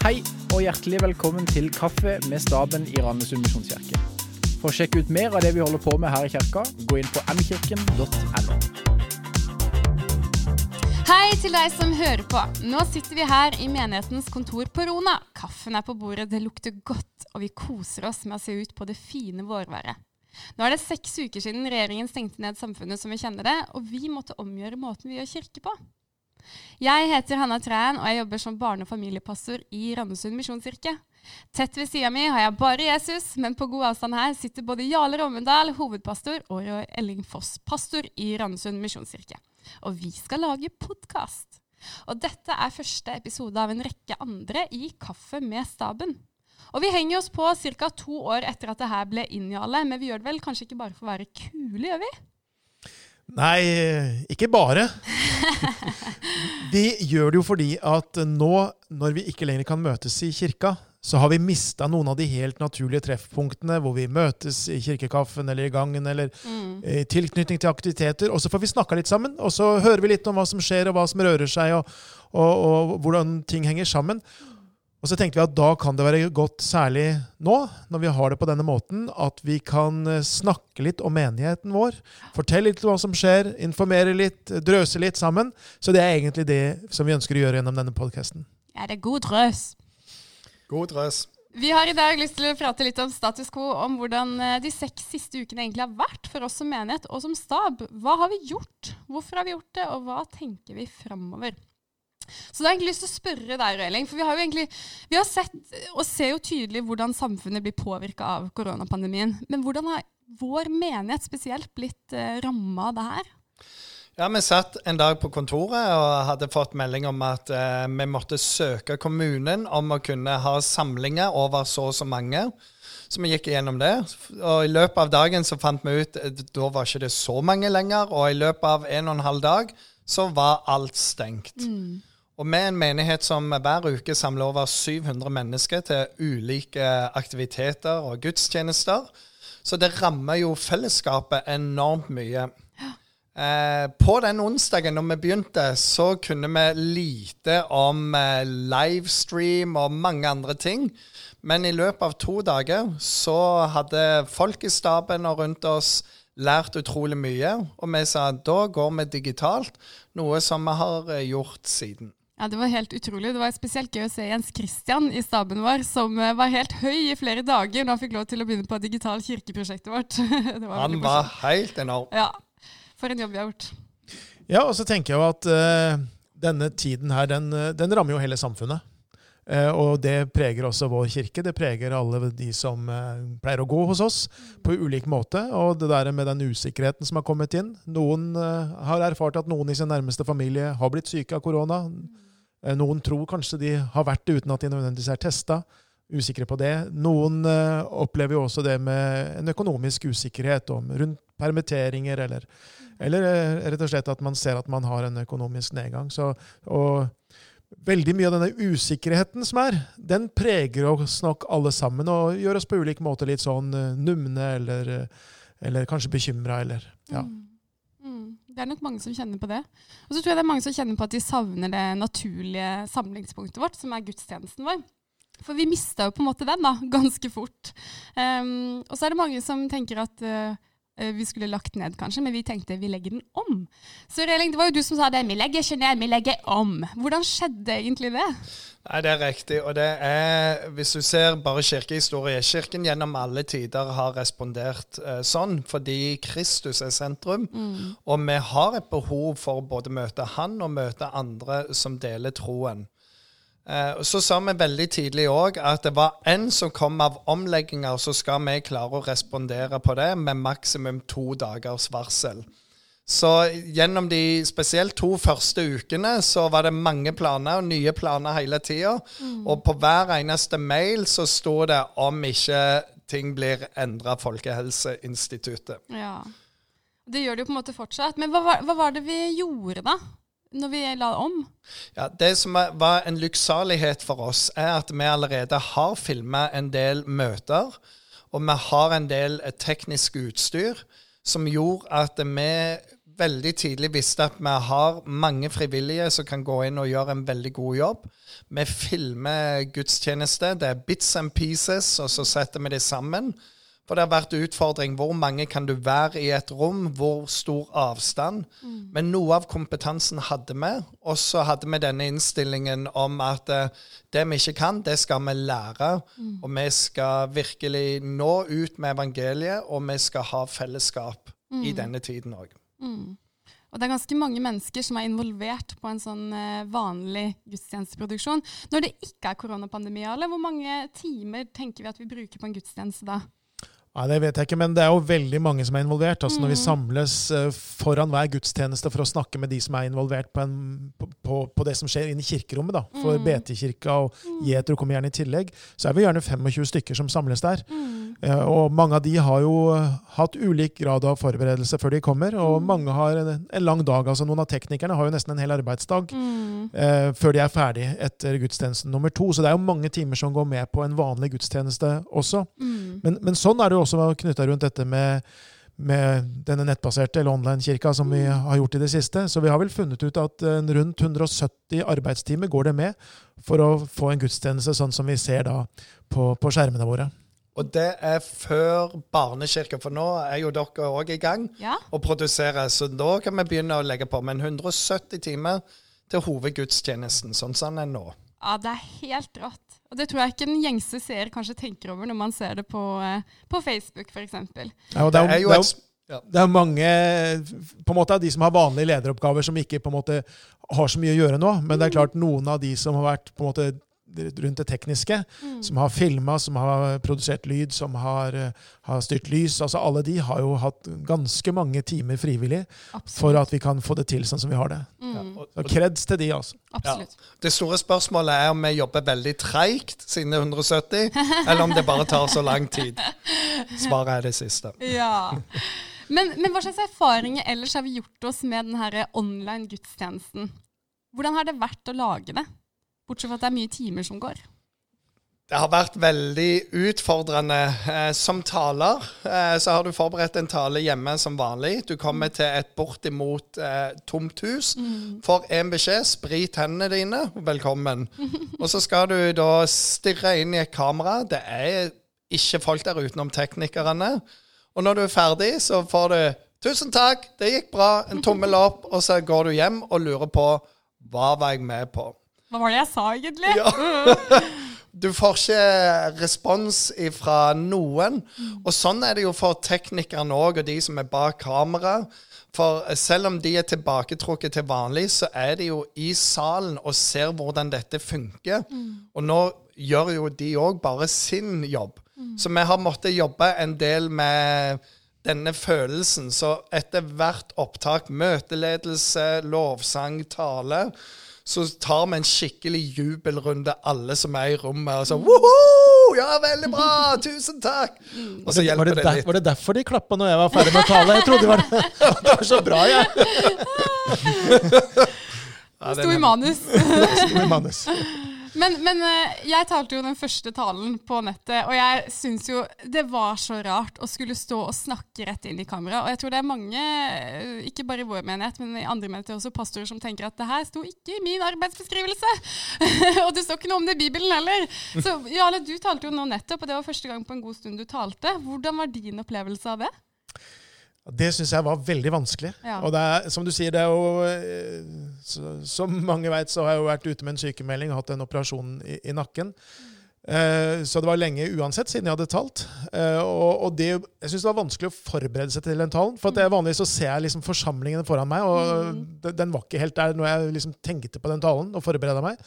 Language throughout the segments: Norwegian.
Hei og hjertelig velkommen til Kaffe med staben i Randesund misjonskirke. For å sjekke ut mer av det vi holder på med her i kirka, gå inn på mkirken.no. Hei til deg som hører på. Nå sitter vi her i menighetens kontor på Rona. Kaffen er på bordet, det lukter godt, og vi koser oss med å se ut på det fine vårværet. Nå er det seks uker siden regjeringen stengte ned samfunnet som vi kjenner det, og vi måtte omgjøre måten vi gjør kirke på. Jeg heter Hanna Træen, og jeg jobber som barne- og familiepastor i Randesund misjonskirke. Tett ved sida mi har jeg bare Jesus, men på god avstand her sitter både Jarle Rommendal, hovedpastor, og Roy Elling Foss, pastor i Randesund misjonskirke. Og vi skal lage podkast. Og dette er første episode av en rekke andre i Kaffe med staben. Og vi henger oss på ca. to år etter at det her ble inn, men vi gjør det vel kanskje ikke bare for å være kule, gjør vi? Nei, ikke bare. Vi gjør det jo fordi at nå, når vi ikke lenger kan møtes i kirka, så har vi mista noen av de helt naturlige treffpunktene hvor vi møtes i kirkekaffen eller i gangen eller Mm. i tilknytning til aktiviteter. Og så får vi snakka litt sammen, og så hører vi litt om hva som skjer, og hva som rører seg, og, og, og hvordan ting henger sammen. Og så tenkte vi at da kan det være godt, særlig nå, når vi har det på denne måten, at vi kan eh, snakke litt om menigheten vår. Fortelle litt om hva som skjer, informere litt, drøse litt sammen. Så det er egentlig det som vi ønsker å gjøre gjennom denne podkasten. Ja, det er god drøs? God drøs. Vi har i dag lyst til å prate litt om status quo, om hvordan eh, de seks siste ukene egentlig har vært for oss som menighet og som stab. Hva har vi gjort? Hvorfor har vi gjort det, og hva tenker vi framover? Så da har jeg egentlig lyst til å spørre deg, Røyling, for vi har jo egentlig vi har sett og ser jo tydelig hvordan samfunnet blir påvirka av koronapandemien. Men hvordan har vår menighet spesielt blitt uh, ramma av det her? Ja, Vi satt en dag på kontoret og hadde fått melding om at eh, vi måtte søke kommunen om å kunne ha samlinger over så og så mange. Så vi gikk gjennom det. Og i løpet av dagen så fant vi ut at da var ikke det så mange lenger. Og i løpet av en og en halv dag så var alt stengt. Og med en menighet som hver uke samler over 700 mennesker til ulike aktiviteter og gudstjenester, så det rammer jo fellesskapet enormt mye. Eh, på den onsdagen når vi begynte, så kunne vi lite om eh, livestream og mange andre ting. Men i løpet av to dager så hadde folk i staben og rundt oss lært utrolig mye. Og vi sa da går vi digitalt, noe som vi har eh, gjort siden. Ja, Det var helt utrolig. Det var spesielt gøy å se Jens Christian i staben vår, som eh, var helt høy i flere dager når han fikk lov til å begynne på digital kirkeprosjektet vårt. Det var Han var helt enorm. Ja, for en jobb vi har gjort. Ja, og så tenker jeg jo at uh, denne tiden her, den, eh, den rammer jo hele samfunnet. Uh, og det preger også vår kirke. Det preger alle de som uh, pleier å gå hos oss på ulik måte. Og det der med den usikkerheten som har kommet inn. Noen har erfart at noen i sin nærmeste familie har blitt syke av korona. Eh, Noen tror kanskje de har vært det uten at de nødvendigvis er testa. Usikre på det. Noen eh, opplever jo også det med en økonomisk usikkerhet om rundt permitteringer, eller, eller eh, rett og slett at man ser at man har en økonomisk nedgang. Så, og veldig mye av denne usikkerheten som er, den preger oss nok alle sammen, og gjør oss på ulik måte litt sånn numne, eller, eller kanskje bekymra, eller ja. Mm. Det er nok mange som kjenner på det. Og så tror jeg det er mange som kjenner på at de savner det naturlige samlingspunktet vårt, som er gudstjenesten vår. For vi mista jo på en måte den da, ganske fort. Um, og så er det mange som tenker at uh, vi skulle lagt ned, kanskje, men vi tenkte vi legger den om. Så Reling, det var jo du som sa det. Vi legger ikke ned, vi legger om. Hvordan skjedde egentlig det? Nei, det er riktig. Og det er, hvis du ser bare kirkehistorie Kirken gjennom alle tider har respondert eh, sånn fordi Kristus er sentrum. Og vi har et behov for å både møte Han og møte andre som deler troen. Eh, så sa vi veldig tidlig òg at det var en som kom av omlegginger, så skal vi klare å respondere på det med maksimum to dagers varsel. Så gjennom de spesielt to første ukene så var det mange planer og nye planer hele tida. Og på hver eneste mail så sto det om ikke ting blir endra Folkehelseinstituttet. Ja. Det gjør det jo på en måte fortsatt. Men hva var, hva var det vi gjorde da? Når vi la om? Ja, Det som var en lykksalighet for oss, er at vi allerede har filma en del møter. Og vi har en del eh, teknisk utstyr som gjorde at vi veldig tidlig visste at vi har mange frivillige som kan gå inn og gjøre en veldig god jobb. Vi filmer gudstjeneste. Det er bits and pieces, og så setter vi det sammen. For det har vært utfordring. Hvor mange kan du være i et rom? Hvor stor avstand? Mm. Men noe av kompetansen hadde vi. Og så hadde vi denne innstillingen om at uh, det vi ikke kan, det skal vi lære. Mm. Og vi skal virkelig nå ut med evangeliet, og vi skal ha fellesskap mm. i denne tiden òg. Mm. Og det er ganske mange mennesker som er involvert på en sånn uh, vanlig gudstjenesteproduksjon. Når det ikke er koronapandemi, eller hvor mange timer tenker vi at vi bruker på en gudstjeneste da? Ja, Det vet jeg ikke, men det er jo veldig mange som er involvert. Altså mm. Når vi mm. samles uh, foran hver gudstjeneste for å snakke med de som er involvert på, en, på, på, på det som skjer inne i kirkerommet, da, for mm. BT-kirka og mm. Jetro kommer gjerne i tillegg, så er vi gjerne 25 stykker som samles der. Mm. Og mange av de har jo hatt ulik grad av forberedelse før de kommer, og mm. mange har en, en, lang dag. altså Noen av teknikerne har jo nesten en hel arbeidsdag uh, før de er ferdig etter gudstjenesten nummer to. Så det er jo mange timer som går med på en vanlig gudstjeneste også. Men, men sånn er det jo også knytta rundt dette med, med denne nettbaserte eller online-kirka som vi har gjort i det siste. Så vi har vel funnet ut at rundt 170 arbeidstimer går det med for å få en gudstjeneste sånn som vi ser da på, på skjermene våre. Og det er før barnekirka, for nå er jo dere òg i gang ja. og produserer. Så da kan vi begynne å legge på. Men 170 timer til hovedgudstjenesten, sånn som den er nå. Ja, det er helt rått. Og det tror jeg ikke en gjengse seer kanskje tenker over når man ser det på, eh, på Facebook f.eks. Ja, det, er jo, det, er det er mange på en måte av de som har vanlige lederoppgaver, som ikke på en måte har så mye å gjøre nå. Men det er klart noen av de som har vært på en måte rundt det tekniske. Mm. Som har filma, som har produsert lyd, som har, eh, har, styrt lys. altså Alle de har jo hatt ganske mange timer frivillig Absolutt. for at vi kan få det til sånn som vi har det. Mm. Så kreds til de, altså. Ja. Det store spørsmålet er om vi jobber veldig treigt siden det er 170, eller om det bare tar så lang tid. Svaret er det siste. Ja. Men, men hva slags erfaringer ellers har vi gjort oss med denne online gudstjenesten? Hvordan har det vært å lage det? Bortsett fra at det er mye timer som går. Det har vært veldig utfordrende. Eh, som taler eh, så har du forberedt en tale hjemme som vanlig. Du kommer til et bortimot eh, tomt hus. Mm. Får én beskjed. Sprit hendene dine. Velkommen. Og så skal du da stirre inn i et kamera. Det er ikke folk der utenom teknikerne. Og når du er ferdig, så får du 'Tusen takk, det gikk bra', en tommel opp, og så går du hjem og lurer på hva var jeg med på. Hva var det jeg sa, egentlig? Ja. Du får ikke respons fra noen. Og sånn er det jo for teknikerne òg, og de som er bak kamera. For selv om de er tilbaketrukket til vanlig, så er de jo i salen og ser hvordan dette funker. Mm. Og nå gjør jo de òg bare sin jobb. Mm. Så vi har måttet jobbe en del med denne følelsen. Så etter hvert opptak, møteledelse, lovsang, tale, så tar vi en skikkelig jubelrunde, alle som er i rommet. og så, Woho! Ja, veldig bra! Tusen takk! Og så hjelper det, det, litt. Var det derfor de klappa når jeg var ferdig med å tale? Jeg trodde det var, det var så bra, jeg. Ja, det sto i manus. det sto i manus. Men, men, eh, jeg talte jo den første talen på nettet, og jeg syns jo det var så rart å skulle stå og snakke rett inn i kamera. Og jeg tror det er mange, eh, ikke bare i vår menighet, men i andre menigheter også, pastorer som tenker at det her sto ikke i min arbeidsbeskrivelse. og det står ikke noe om det i Bibelen heller. Så Jarle, du talte jo nå nettopp, og det var første gang på en god stund du talte. Hvordan var din opplevelse av det? Det syns jeg var veldig vanskelig. Ja. Og det er, som du sier, det er jo eh, Som mange veit, så har jeg jo vært ute med en sykemelding og hatt en operasjon i, i nakken. Eh, så det var lenge uansett siden jeg hadde talt. Eh, og, og det, jeg syns det var vanskelig å forberede seg til den talen. For at vanligvis så ser jeg liksom forsamlingene foran meg, og mm. den var ikke helt der når jeg liksom tenkte på den talen og forberedte meg.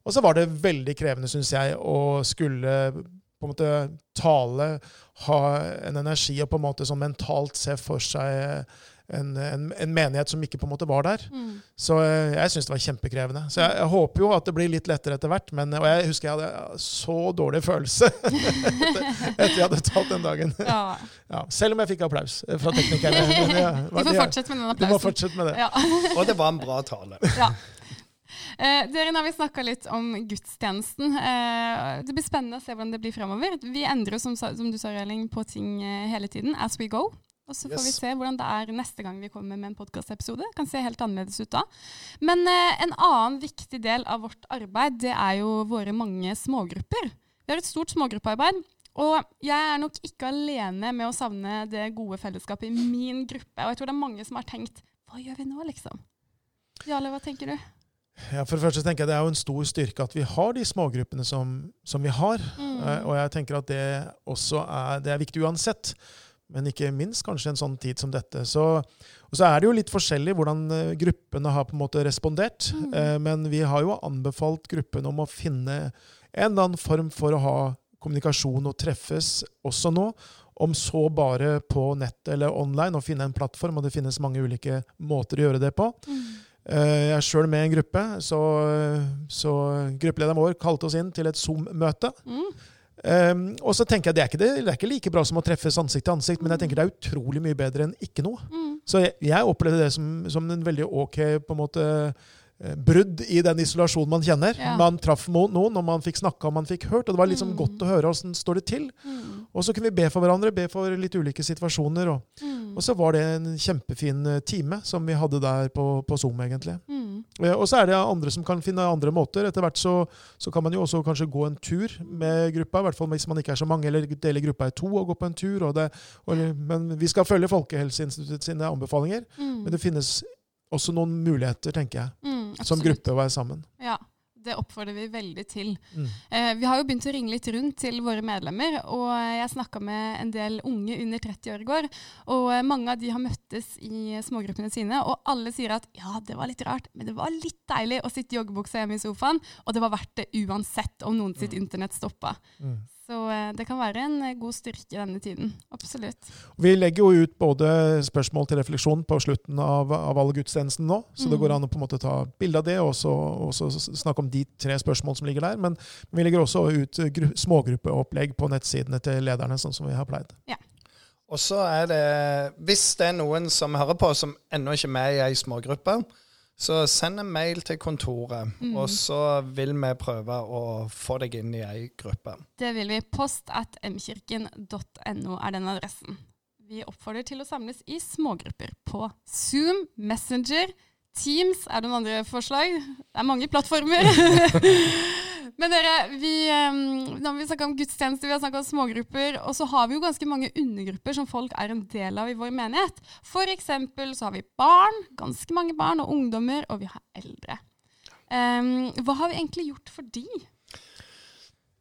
Og så var det veldig krevende, syns jeg, å skulle på en måte tale, ha en energi og på en måte sånn mentalt se for seg en, en, en, menighet som ikke på en måte var der. Mm. Så eh, jeg syns det var kjempekrevende. Så jeg, jeg, håper jo at det blir litt lettere etter hvert. Men, og jeg husker jeg hadde så dårlig følelse etter jeg hadde talt den dagen. Ja. Ja, selv om jeg fikk applaus fra teknikerne. Men, ja, du får fortsette med den applausen. Du må fortsette med det. og det var en bra tale. Ja. Eh, dere, nå har vi snakka litt om gudstjenesten. Eh, det blir spennende å se hvordan det blir fremover. Vi endrer som, som du sa, Røling, på ting eh, hele tiden as we go. Og så får vi se hvordan det er neste gang vi kommer med en podkastepisode. Kan se helt annerledes ut da. Men eh, en annen viktig del av vårt arbeid, det er jo våre mange smågrupper. Vi har et stort smågruppearbeid. Og jeg er nok ikke alene med å savne det gode fellesskapet i min gruppe. Og jeg tror det er mange som har tenkt Hva gjør vi nå, liksom? Jarle, hva tenker du? Ja, for det første tenker jeg Det er jo en stor styrke at vi har de smågruppene som, som vi har. Mm. Eh, Og jeg tenker at det også er, det er viktig uansett. Men ikke minst kanskje en sånn tid som dette. Så, og så er det jo litt forskjellig hvordan eh, gruppene har på en måte respondert. Mm. Eh, Men vi har jo anbefalt gruppene om å finne en eller annen form for å ha kommunikasjon og treffes også nå. Om så bare på nett eller online, og finne en plattform. Og det finnes mange ulike måter å gjøre det på. Mm. Eh, Jeg er sjøl med i en gruppe, så, så gruppelederen vår kalte oss inn til et Zoom-møte. Mm. Um, og så tenker jeg det er, ikke det, det er ikke like bra som å treffes ansikt til ansikt, men jeg tenker det er utrolig mye bedre enn ikke noe. Mm. Så jeg, jeg opplevde det som, som en veldig ok på en måte brudd i den isolasjonen man kjenner. Ja. Man traff noen, og man fikk snakka og man fikk hørt. Og det var liksom Mm. godt å høre åssen står det til. Mm. Og så kunne vi be for hverandre, be for litt ulike situasjoner. Og, Mm. og så var det en kjempefin eh, time som vi hadde der på, på Zoom, egentlig. Mm. Eh, Og så er det andre som kan finne andre måter. Etter hvert så, så kan man jo også kanskje gå en tur med gruppa, i hvert fall hvis man ikke er så mange, eller dele gruppa i to og gå på en tur. Og det, og, men vi skal følge Folkehelseinstituttet sine anbefalinger. Mm. Men det finnes også noen muligheter, tenker jeg, Mm, som gruppe å være sammen. Ja, det oppfordrer vi veldig til. Mm. Eh, vi har jo begynt å ringe litt rundt til våre medlemmer, og jeg snakka med en del unge under 30 år i går. Og eh, mange av de har møttes i smågruppene sine, og alle sier at ja, det var litt rart, men det var litt deilig å sitte i joggebuksa hjemme i sofaen, og det var verdt det uansett om noen sitt internett stoppa. Mm. Så eh, det kan være en eh, god styrke denne tiden. Absolutt. Vi legger jo ut både spørsmål til refleksjon på slutten av, av alle gudstjenestene nå, så det Mm. går an å på en måte ta bilde av det og så, snakke om de tre spørsmål som ligger der. Men vi legger også ut gru- smågruppeopplegg på nettsidene til lederne, sånn som vi har pleid. Og så er det Hvis det er noen som hører på som ennå ikke er med i ei smågruppe, så send en mail til kontoret, Mm. og så vil vi prøve å få deg inn i ei gruppe. Det vil vi. Post at mkirken.no er den adressen. Vi oppfordrer til å samles i smågrupper på Zoom, Messenger, Teams er det noen andre forslag. Det er mange plattformer. Men dere, vi, eh, nå har vi snakka om gudstjenester, vi har snakka om smågrupper, og så har vi jo ganske mange undergrupper som folk er en del av i vår menighet. For eksempel så har vi barn, ganske mange barn og ungdommer, og vi har eldre. Um, hva har vi egentlig gjort for de?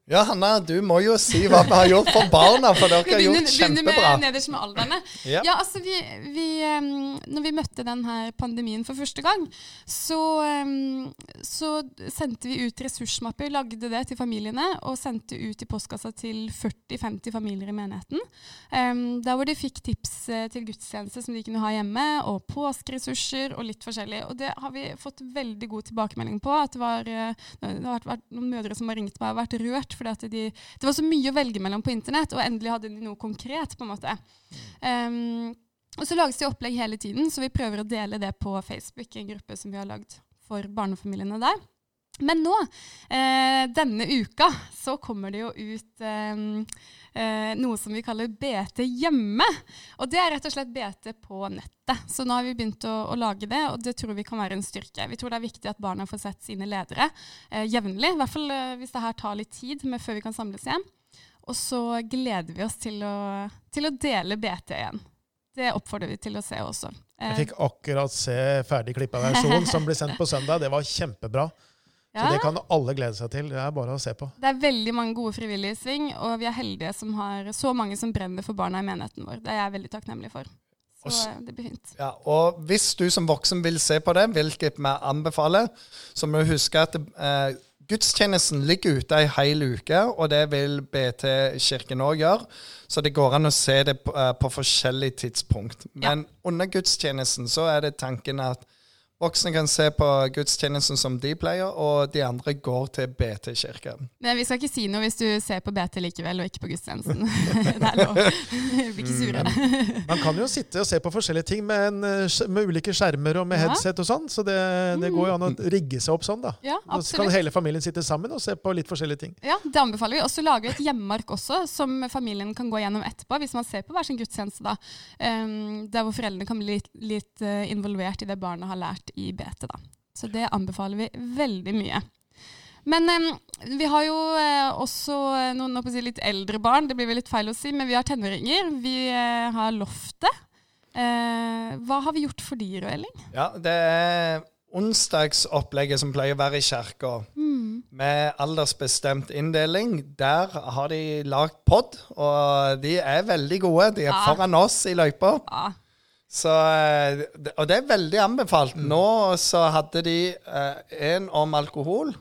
Ja, Hanna, du må jo si hva vi har gjort for barna, for dere har har kjempebra. gjort begynner med nederst med aldrene. Ja. Ja, altså vi, vi Når vi møtte denne pandemien for første gang, så, så sendte vi ut ressursmapper, lagde det til familiene, og sendte ut i postkassa til 40-50 familier i menigheten. Der hvor de fikk tips eh, til gudstjeneste som de kunne ha hjemme, og påskeressurser og litt forskjellig. Og det har vi fått veldig god tilbakemelding på. At det var, eh, det har vært, vært noen mødre som har ringt meg og vært rørt. Fordi de, det var så mye å velge mellom på internett, og endelig hadde de noe konkret. på en måte. Um, og så lages det opplegg hele tiden, så vi prøver å dele det på Facebook, en gruppe som vi har lagd for barnefamiliene der. Men nå, eh, denne uka, så kommer det jo ut eh, eh, noe som vi kaller BT hjemme. Og det er rett og slett BT på nettet. Så nå har vi begynt å, å lage det, og det tror vi kan være en styrke. Vi tror det er viktig at barna får sett sine ledere eh, jevnlig, i hvert fall eh, hvis det her tar litt tid før vi kan samles igjen. Og så gleder vi oss til å, til å dele BT igjen. Det oppfordrer vi til å se også. Jeg fikk akkurat se ferdig klippa versjon som ble sendt på søndag. Det var kjempebra. Så det kan alle glede seg til. Det er bare å se på. Det er veldig mange gode frivillige i sving, og vi er heldige som har så mange som brenner for barna i menigheten vår. Det er jeg veldig takknemlig for. Så eh, det blir fint. Ja, og hvis du som voksen vil se på det, hvilket vi anbefaler, så må du huske at eh, gudstjenesten ligger ute ei hel uke, og det vil BT-kirken òg gjøre. Så det går an å se det på, eh, på forskjellige tidspunkt. Men under gudstjenesten så er det tanken at Voksne kan se på gudstjenesten som de pleier, og de andre går til BT kirke. Men vi skal ikke si noe hvis du ser på BT likevel, og ikke på gudstjenesten. det er lov. Vi blir ikke sure. Man kan jo sitte og se på forskjellige ting med, en, eh, med ulike skjermer og med Ja. headset og sånn, så det, det går jo an å rigge seg opp sånn, da. Ja, absolutt. Så kan hele familien sitte sammen og se på litt forskjellige ting. Ja, Det anbefaler vi. Og så lager vi et hjemmeark også, som familien kan gå gjennom etterpå, hvis man ser på hver sin gudstjeneste. da. Um, der hvor foreldrene kan bli litt, litt eh, involvert i det barna har lært i BT. da. Så det anbefaler vi veldig mye. Men eh, vi har jo eh, også noen si, litt eldre barn, det blir vel litt feil å si, men vi har tenåringer. Vi eh, har Loftet. Eh, hva har vi gjort for de, Røeling? Ja, det er onsdagsopplegget som pleier å være i kirka, med aldersbestemt inndeling. Der har de lagd pod, og de er veldig gode. De er Ja. foran oss i løypa. Ja, Så, eh, og det er veldig anbefalt. Nå så hadde de eh, en om alkohol.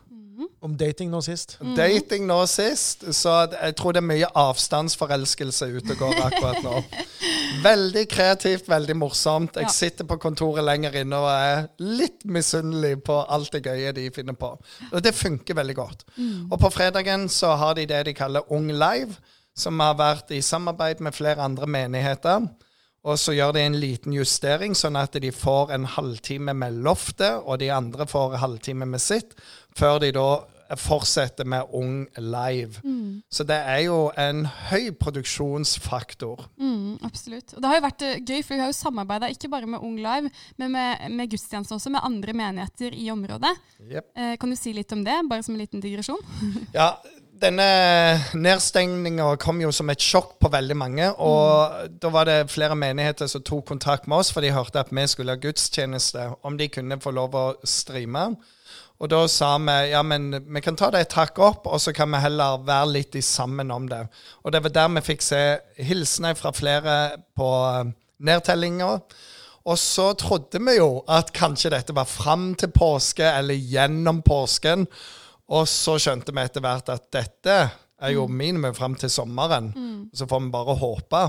Om dating nå sist. Dating nå sist, så jeg tror det er mye avstandsforelskelse ute og går akkurat nå. Veldig kreativt, veldig morsomt. Jeg Ja. sitter på kontoret lenger inne og er litt misunnelig på alt det gøye de finner på. Og det funker veldig godt. Og på fredagen så har de det de kaller Ung Live, som har vært i samarbeid med flere andre menigheter. Og så gjør de en liten justering, sånn at de får en halvtime med loftet, og de andre får en halvtime med sitt, før de da fortsetter med Ung Live. Så det er jo en høy produksjonsfaktor. Mm, absolutt. Og det har jo vært eh, gøy, for vi har jo samarbeida ikke bare med Ung Live, men med, med gudstjenesten også, med andre menigheter i området. Yep. Eh, kan du si litt om det, bare som en liten digresjon? Ja, denne nedstengninga kom jo som et sjokk på veldig mange. Og da var det flere menigheter som tok kontakt med oss, for de hørte at vi skulle ha gudstjeneste. Om de kunne få lov å streame. Og da sa vi ja, men vi kan ta det et hakk opp, og så kan vi heller være litt i sammen om det. Og det var der vi fikk se hilsener fra flere på eh, nedtellinga. Og så trodde vi jo at kanskje dette var fram til påske eller gjennom påsken. Og så skjønte vi etter hvert at dette er jo minimum fram til sommeren. Så får vi bare håpe.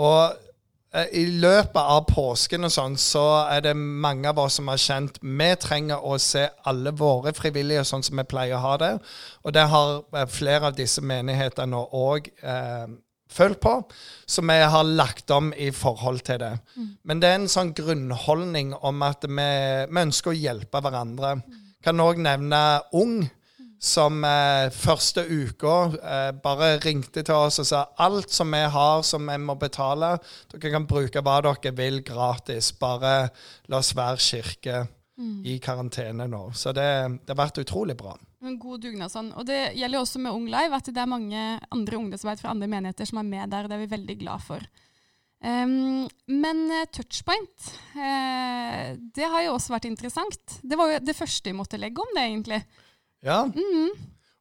Og eh, i løpet av påsken og sånn, så er det mange av oss som har kjent vi trenger å se alle våre frivillige sånn som vi pleier å ha det. Og det har eh, flere av disse menighetene òg eh, følt på, så vi har lagt om i forhold til det. Men det er en sånn grunnholdning om at vi, vi ønsker å hjelpe hverandre. Kan òg nevne Ung som eh, første uka eh, bare ringte til oss og sa alt som vi har som vi må betale, dere kan bruke hva dere vil gratis. Bare la oss være kirke i karantene nå. Så det, det har vært utrolig bra. En god dugnad sånn. Og det gjelder også med Ung Live, at det er mange andre ungdomsarbeid fra andre menigheter som er med der, og det er vi veldig glad for. Ehm, men eh, touchpoint, uh, det har jo også vært interessant. Det var jo det første vi måtte legge om det, egentlig. Ja.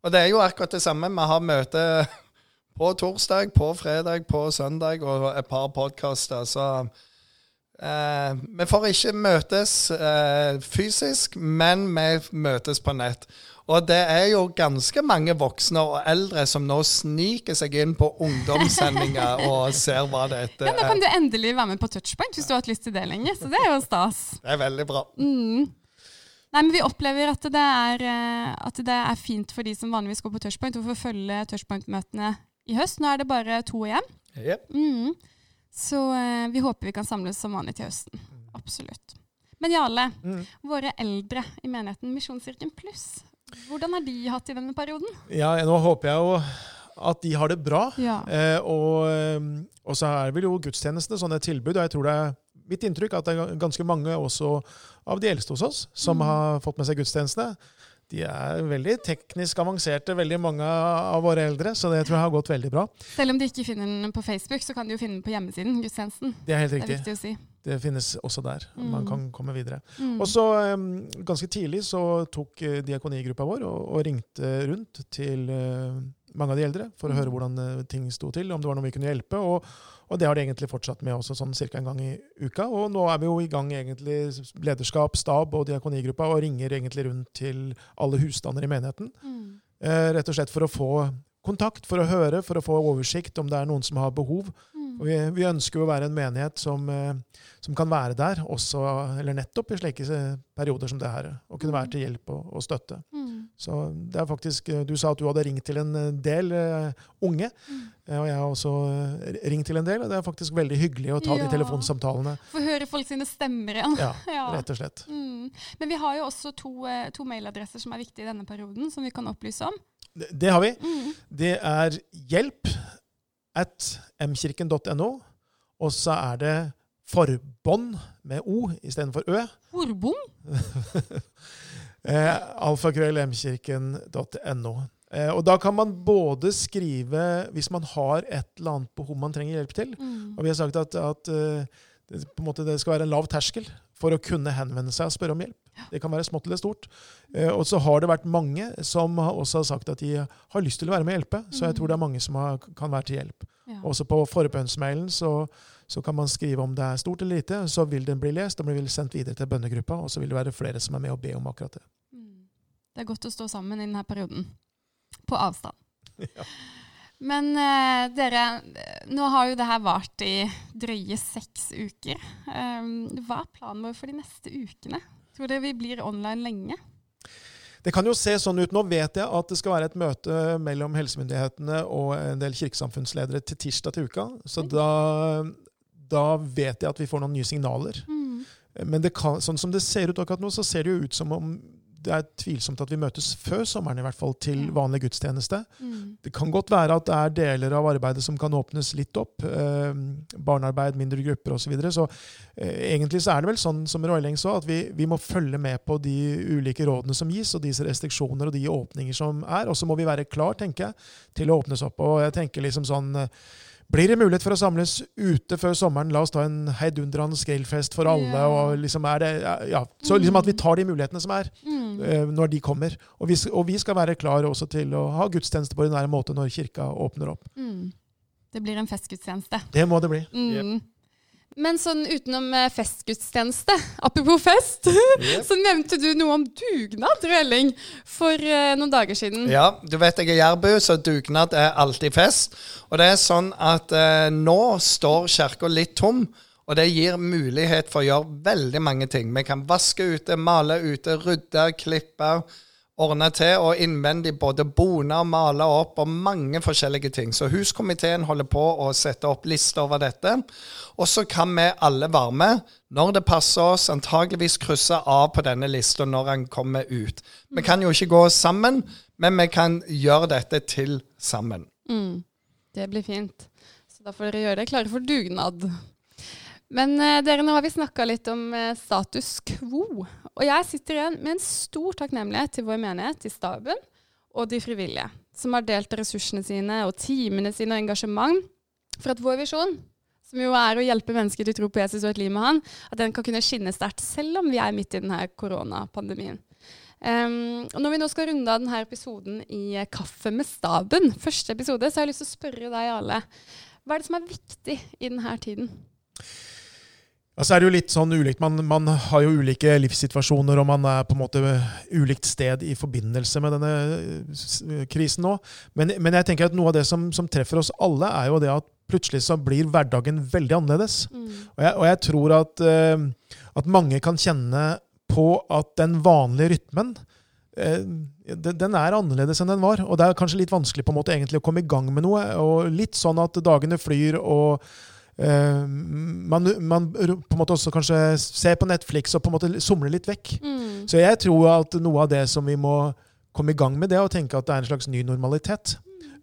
Og det er jo akkurat det samme. Vi har møte på torsdag, på fredag, på søndag og et par podkaster. Så uh, vi får ikke møtes uh, fysisk, men vi møtes på nett. Og det er jo ganske mange voksne og eldre som nå sniker seg inn på ungdomssendinger og ser hva dette er. Ja, Nå kan du endelig være med på touchpoint hvis du har hatt lyst til det lenge, så det er jo stas. Det er veldig bra. Mm. Nei, men Vi opplever at det, er, eh, at det er fint for de som vanligvis går på touchpoint, å få følge touchpoint-møtene i høst. Nå er det bare to igjen. Jep. Mm. Så eh, vi håper vi kan samles som vanlig til høsten. Absolutt. Men Jarle, Mm. våre eldre i menigheten Misjonskirken Pluss, hvordan har de hatt i denne perioden? Ja, nå håper jeg jo at de har det bra. Ja. Eh, og, eh, og så er vel jo gudstjenestene sånne tilbud. Og jeg tror det er mitt inntrykk at det er ganske mange også av de eldste hos oss som Mm. har fått med seg gudstjenestene. De er veldig teknisk avanserte, veldig mange av våre eldre, så det tror jeg har gått veldig bra. Selv om de ikke finner den på Facebook, så kan de jo finne den på hjemmesiden. gudstjenesten. Det er helt riktig. Det er viktig å si. Det finnes også der. Man Mm. kan komme videre. Mm. Og så um, Ganske tidlig så tok uh, diakonigruppa vår og, og ringte rundt til uh, mange av de eldre for å Mm. høre hvordan uh, ting sto til, om det var noe vi kunne hjelpe. Og, og det har de egentlig fortsatt med også sånn ca. en gang i uka. Og nå er vi jo i gang egentlig, lederskap, stab og diakonigruppa, og ringer egentlig rundt til alle husstander i menigheten. Mm. Uh, rett og slett for å få kontakt, for å høre, for å få oversikt om det er noen som har behov. Mm. Og vi, vi ønsker å være en menighet som, eh, som kan være der, også, eller nettopp i slike perioder som det her. Og kunne være til hjelp og, og støtte. Mm. Så det er faktisk, eh, Du sa at du hadde ringt til en eh, del uh, unge. Mm. Og jeg har også ringt til en del, og det er faktisk veldig hyggelig å ta Ja. de telefonsamtalene. Få høre folk sine stemmer igjen. Ja, Ja. rett og slett. Mm. Men vi har jo også to, to mailadresser som er viktige i denne perioden, som vi kan opplyse om. Det, det har vi. Mm. Det er hjelp at mkirken.no, og så er det forbånd med O istedenfor Ø. Forbond? Eh, Alfakrøllmkirken.no. Eh, og da kan man både skrive hvis man har et eller annet behov man trenger hjelp til. Mm. Og vi har sagt at, at eh, det, det skal være en lav terskel for å kunne henvende seg og spørre om hjelp. Det kan være smått eller stort. Eh, og så har det vært mange som også har sagt at de har lyst til å være med og hjelpe. Så jeg tror det er mange som har, kan være til hjelp. Ja. Også på forbønnsmailen så, så kan man skrive om det er stort eller lite. Så vil den bli lest og blir sendt videre til bønnegruppa. Og så vil det være flere som er med og be om akkurat det. Mm. Det er godt å stå sammen i denne perioden. På avstand. Ja. Men uh, dere, nå har jo det her vart i drøye seks uker. Um, hva er planen vår for de neste ukene? Tror dere vi blir online lenge? Det kan jo se sånn ut. Nå vet jeg at det skal være et møte mellom helsemyndighetene og en del kirkesamfunnsledere til tirsdag til uka. Så da, da vet jeg at vi får noen nye signaler. Mm. Men det kan, sånn som det ser ut akkurat nå, så ser det jo ut som om det er tvilsomt at vi møtes før sommeren i hvert fall til vanlig gudstjeneste. Mm. Det kan godt være at det er deler av arbeidet som kan åpnes litt opp. Eh, barnearbeid, mindre grupper osv. Så, videre. så eh, egentlig så er det vel sånn som Røyling sa, at vi, vi må følge med på de ulike rådene som gis, og disse restriksjoner og de åpninger som er. Og så må vi være klar, tenker jeg, til å åpnes opp. Og jeg tenker liksom sånn eh, blir det mulighet for å samles ute før sommeren? La oss ta en heidundrende grillfest for alle. Yeah. og liksom er det, ja, Så liksom at vi tar de mulighetene som er, Mm. eh, når de kommer. Og vi, og vi skal være klar også til å ha gudstjeneste på ordinær måte når kirka åpner opp. Mm. Det blir en festgudstjeneste. Det må det bli. Mm. Men sånn utenom eh, festgudstjeneste, apropos fest, Yep. så nevnte du noe om dugnad, Røelling, for uh, noen dager siden. Ja, du vet jeg er jærbu, så dugnad er alltid fest. Og det er sånn at uh, nå står kirka litt tom. Og det gir mulighet for å gjøre veldig mange ting. Vi kan vaske ute, male ute, rydde, klippe, ordne til. Og innvendig både bone og male opp og mange forskjellige ting. Så huskomiteen holder på å sette opp liste over dette. Og så kan vi alle være med når det passer oss. Antageligvis krysse av på denne lista når den kommer ut. Vi kan jo ikke gå sammen, men vi kan gjøre dette til sammen. Mm. Det blir fint. Så da får dere gjøre dere klare for dugnad. Men eh, dere, nå har vi snakka litt om eh, status quo. Og jeg sitter igjen med en stor takknemlighet til vår menighet, til staben og de frivillige, som har delt ressursene sine og timene sine og engasjement for at vår visjon, som jo er å hjelpe mennesker til å tro på Jesus og et liv med han, at den kan kunne skinne sterkt, selv om vi er midt i denne koronapandemien. Um, og når vi nå skal runde av denne episoden i eh, Kaffe med staben, første episode, så har jeg lyst til å spørre deg alle. Hva er det som er viktig i denne tiden? Så er det jo litt sånn ulikt. Man, man har jo ulike livssituasjoner, og man er på en måte ulikt sted i forbindelse med denne krisen nå. Men, men jeg tenker at noe av det som, som treffer oss alle, er jo det at plutselig så blir hverdagen veldig annerledes. Og jeg, og jeg tror at, eh, at mange kan kjenne på at den vanlige rytmen eh, den, er annerledes enn den var. Og det er kanskje litt vanskelig på en måte egentlig å komme i gang med noe. Og litt sånn at dagene flyr, og man, man på en måte også kanskje ser på Netflix og på en måte somler litt vekk. Mm. Så jeg tror at noe av det som vi må komme i gang med, det er å tenke at det er en slags ny normalitet.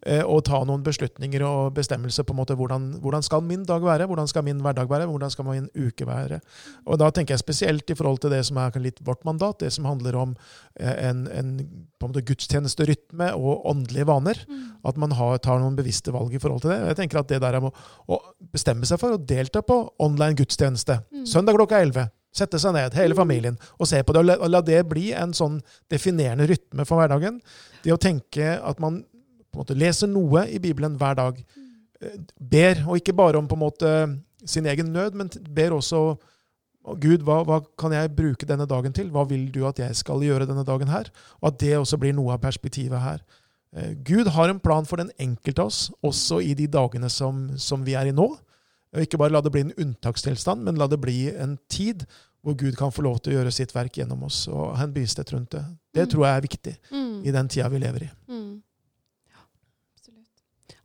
Eh, og ta noen beslutninger og bestemmelser på en måte hvordan, hvordan skal min dag være, hvordan skal min hverdag være, hvordan skal min uke være. Og da tenker jeg spesielt i forhold til det som er litt vårt mandat, det som handler om eh, en, en på en gudstjenesterytme og åndelige vaner. At man har, tar noen bevisste valg i forhold til det. Jeg tenker at det der er å, å bestemme seg for å delta på online gudstjeneste søndag klokka 11. Sette seg ned, hele familien, og se på det. Og la, og la det bli en sånn definerende rytme for hverdagen. Det å tenke at man på en måte leser noe i Bibelen hver dag. Eh, Ber, og ikke bare om på en måte sin egen nød, men ber også Gud, hva, hva kan jeg bruke denne dagen til? Hva vil du at jeg skal gjøre denne dagen her? Og at det også blir noe av perspektivet her. Eh, Gud har en plan for den enkelte av oss, også i de dagene som, som vi er i nå. Og ikke bare la det bli en unntakstilstand, men la det bli en tid hvor Gud kan få lov til å gjøre sitt verk gjennom oss og ha en bevissthet rundt det. Det Mm. tror jeg er viktig Mm. i den tida vi lever i. Mm.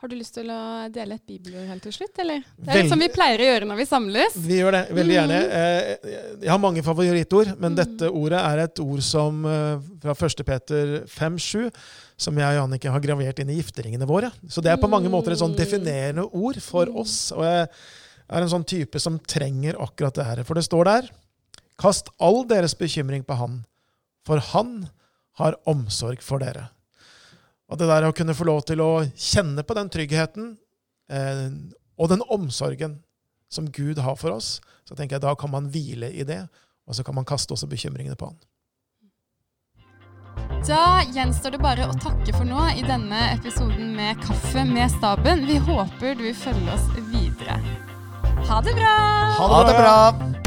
Har du lyst til å dele et bibelord helt til slutt, eller? Det er litt som vi pleier å gjøre når vi samles. Vi gjør det veldig gjerne. Mhm. Eh, Jeg har mange favorittord, men Mhm. dette ordet er et ord som eh, fra 1. Peter 5-7, som jeg og Jannicke har gravert inn i gifteringene våre. Så det er på mange måter et sånn Mm. definerende ord for Mm. oss. Og jeg er en sånn type som trenger akkurat det her. For det står der Kast all deres bekymring på Han, for Han har omsorg for dere. Og det der å kunne få lov til å kjenne på den tryggheten eh, og den omsorgen som Gud har for oss, så tenker jeg da kan man hvile i det, og så kan man kaste også bekymringene på Han. Da gjenstår det bare å takke for nå i denne episoden med Kaffe med staben. Vi håper du følger oss videre. Ha det bra! Ha Ha det bra!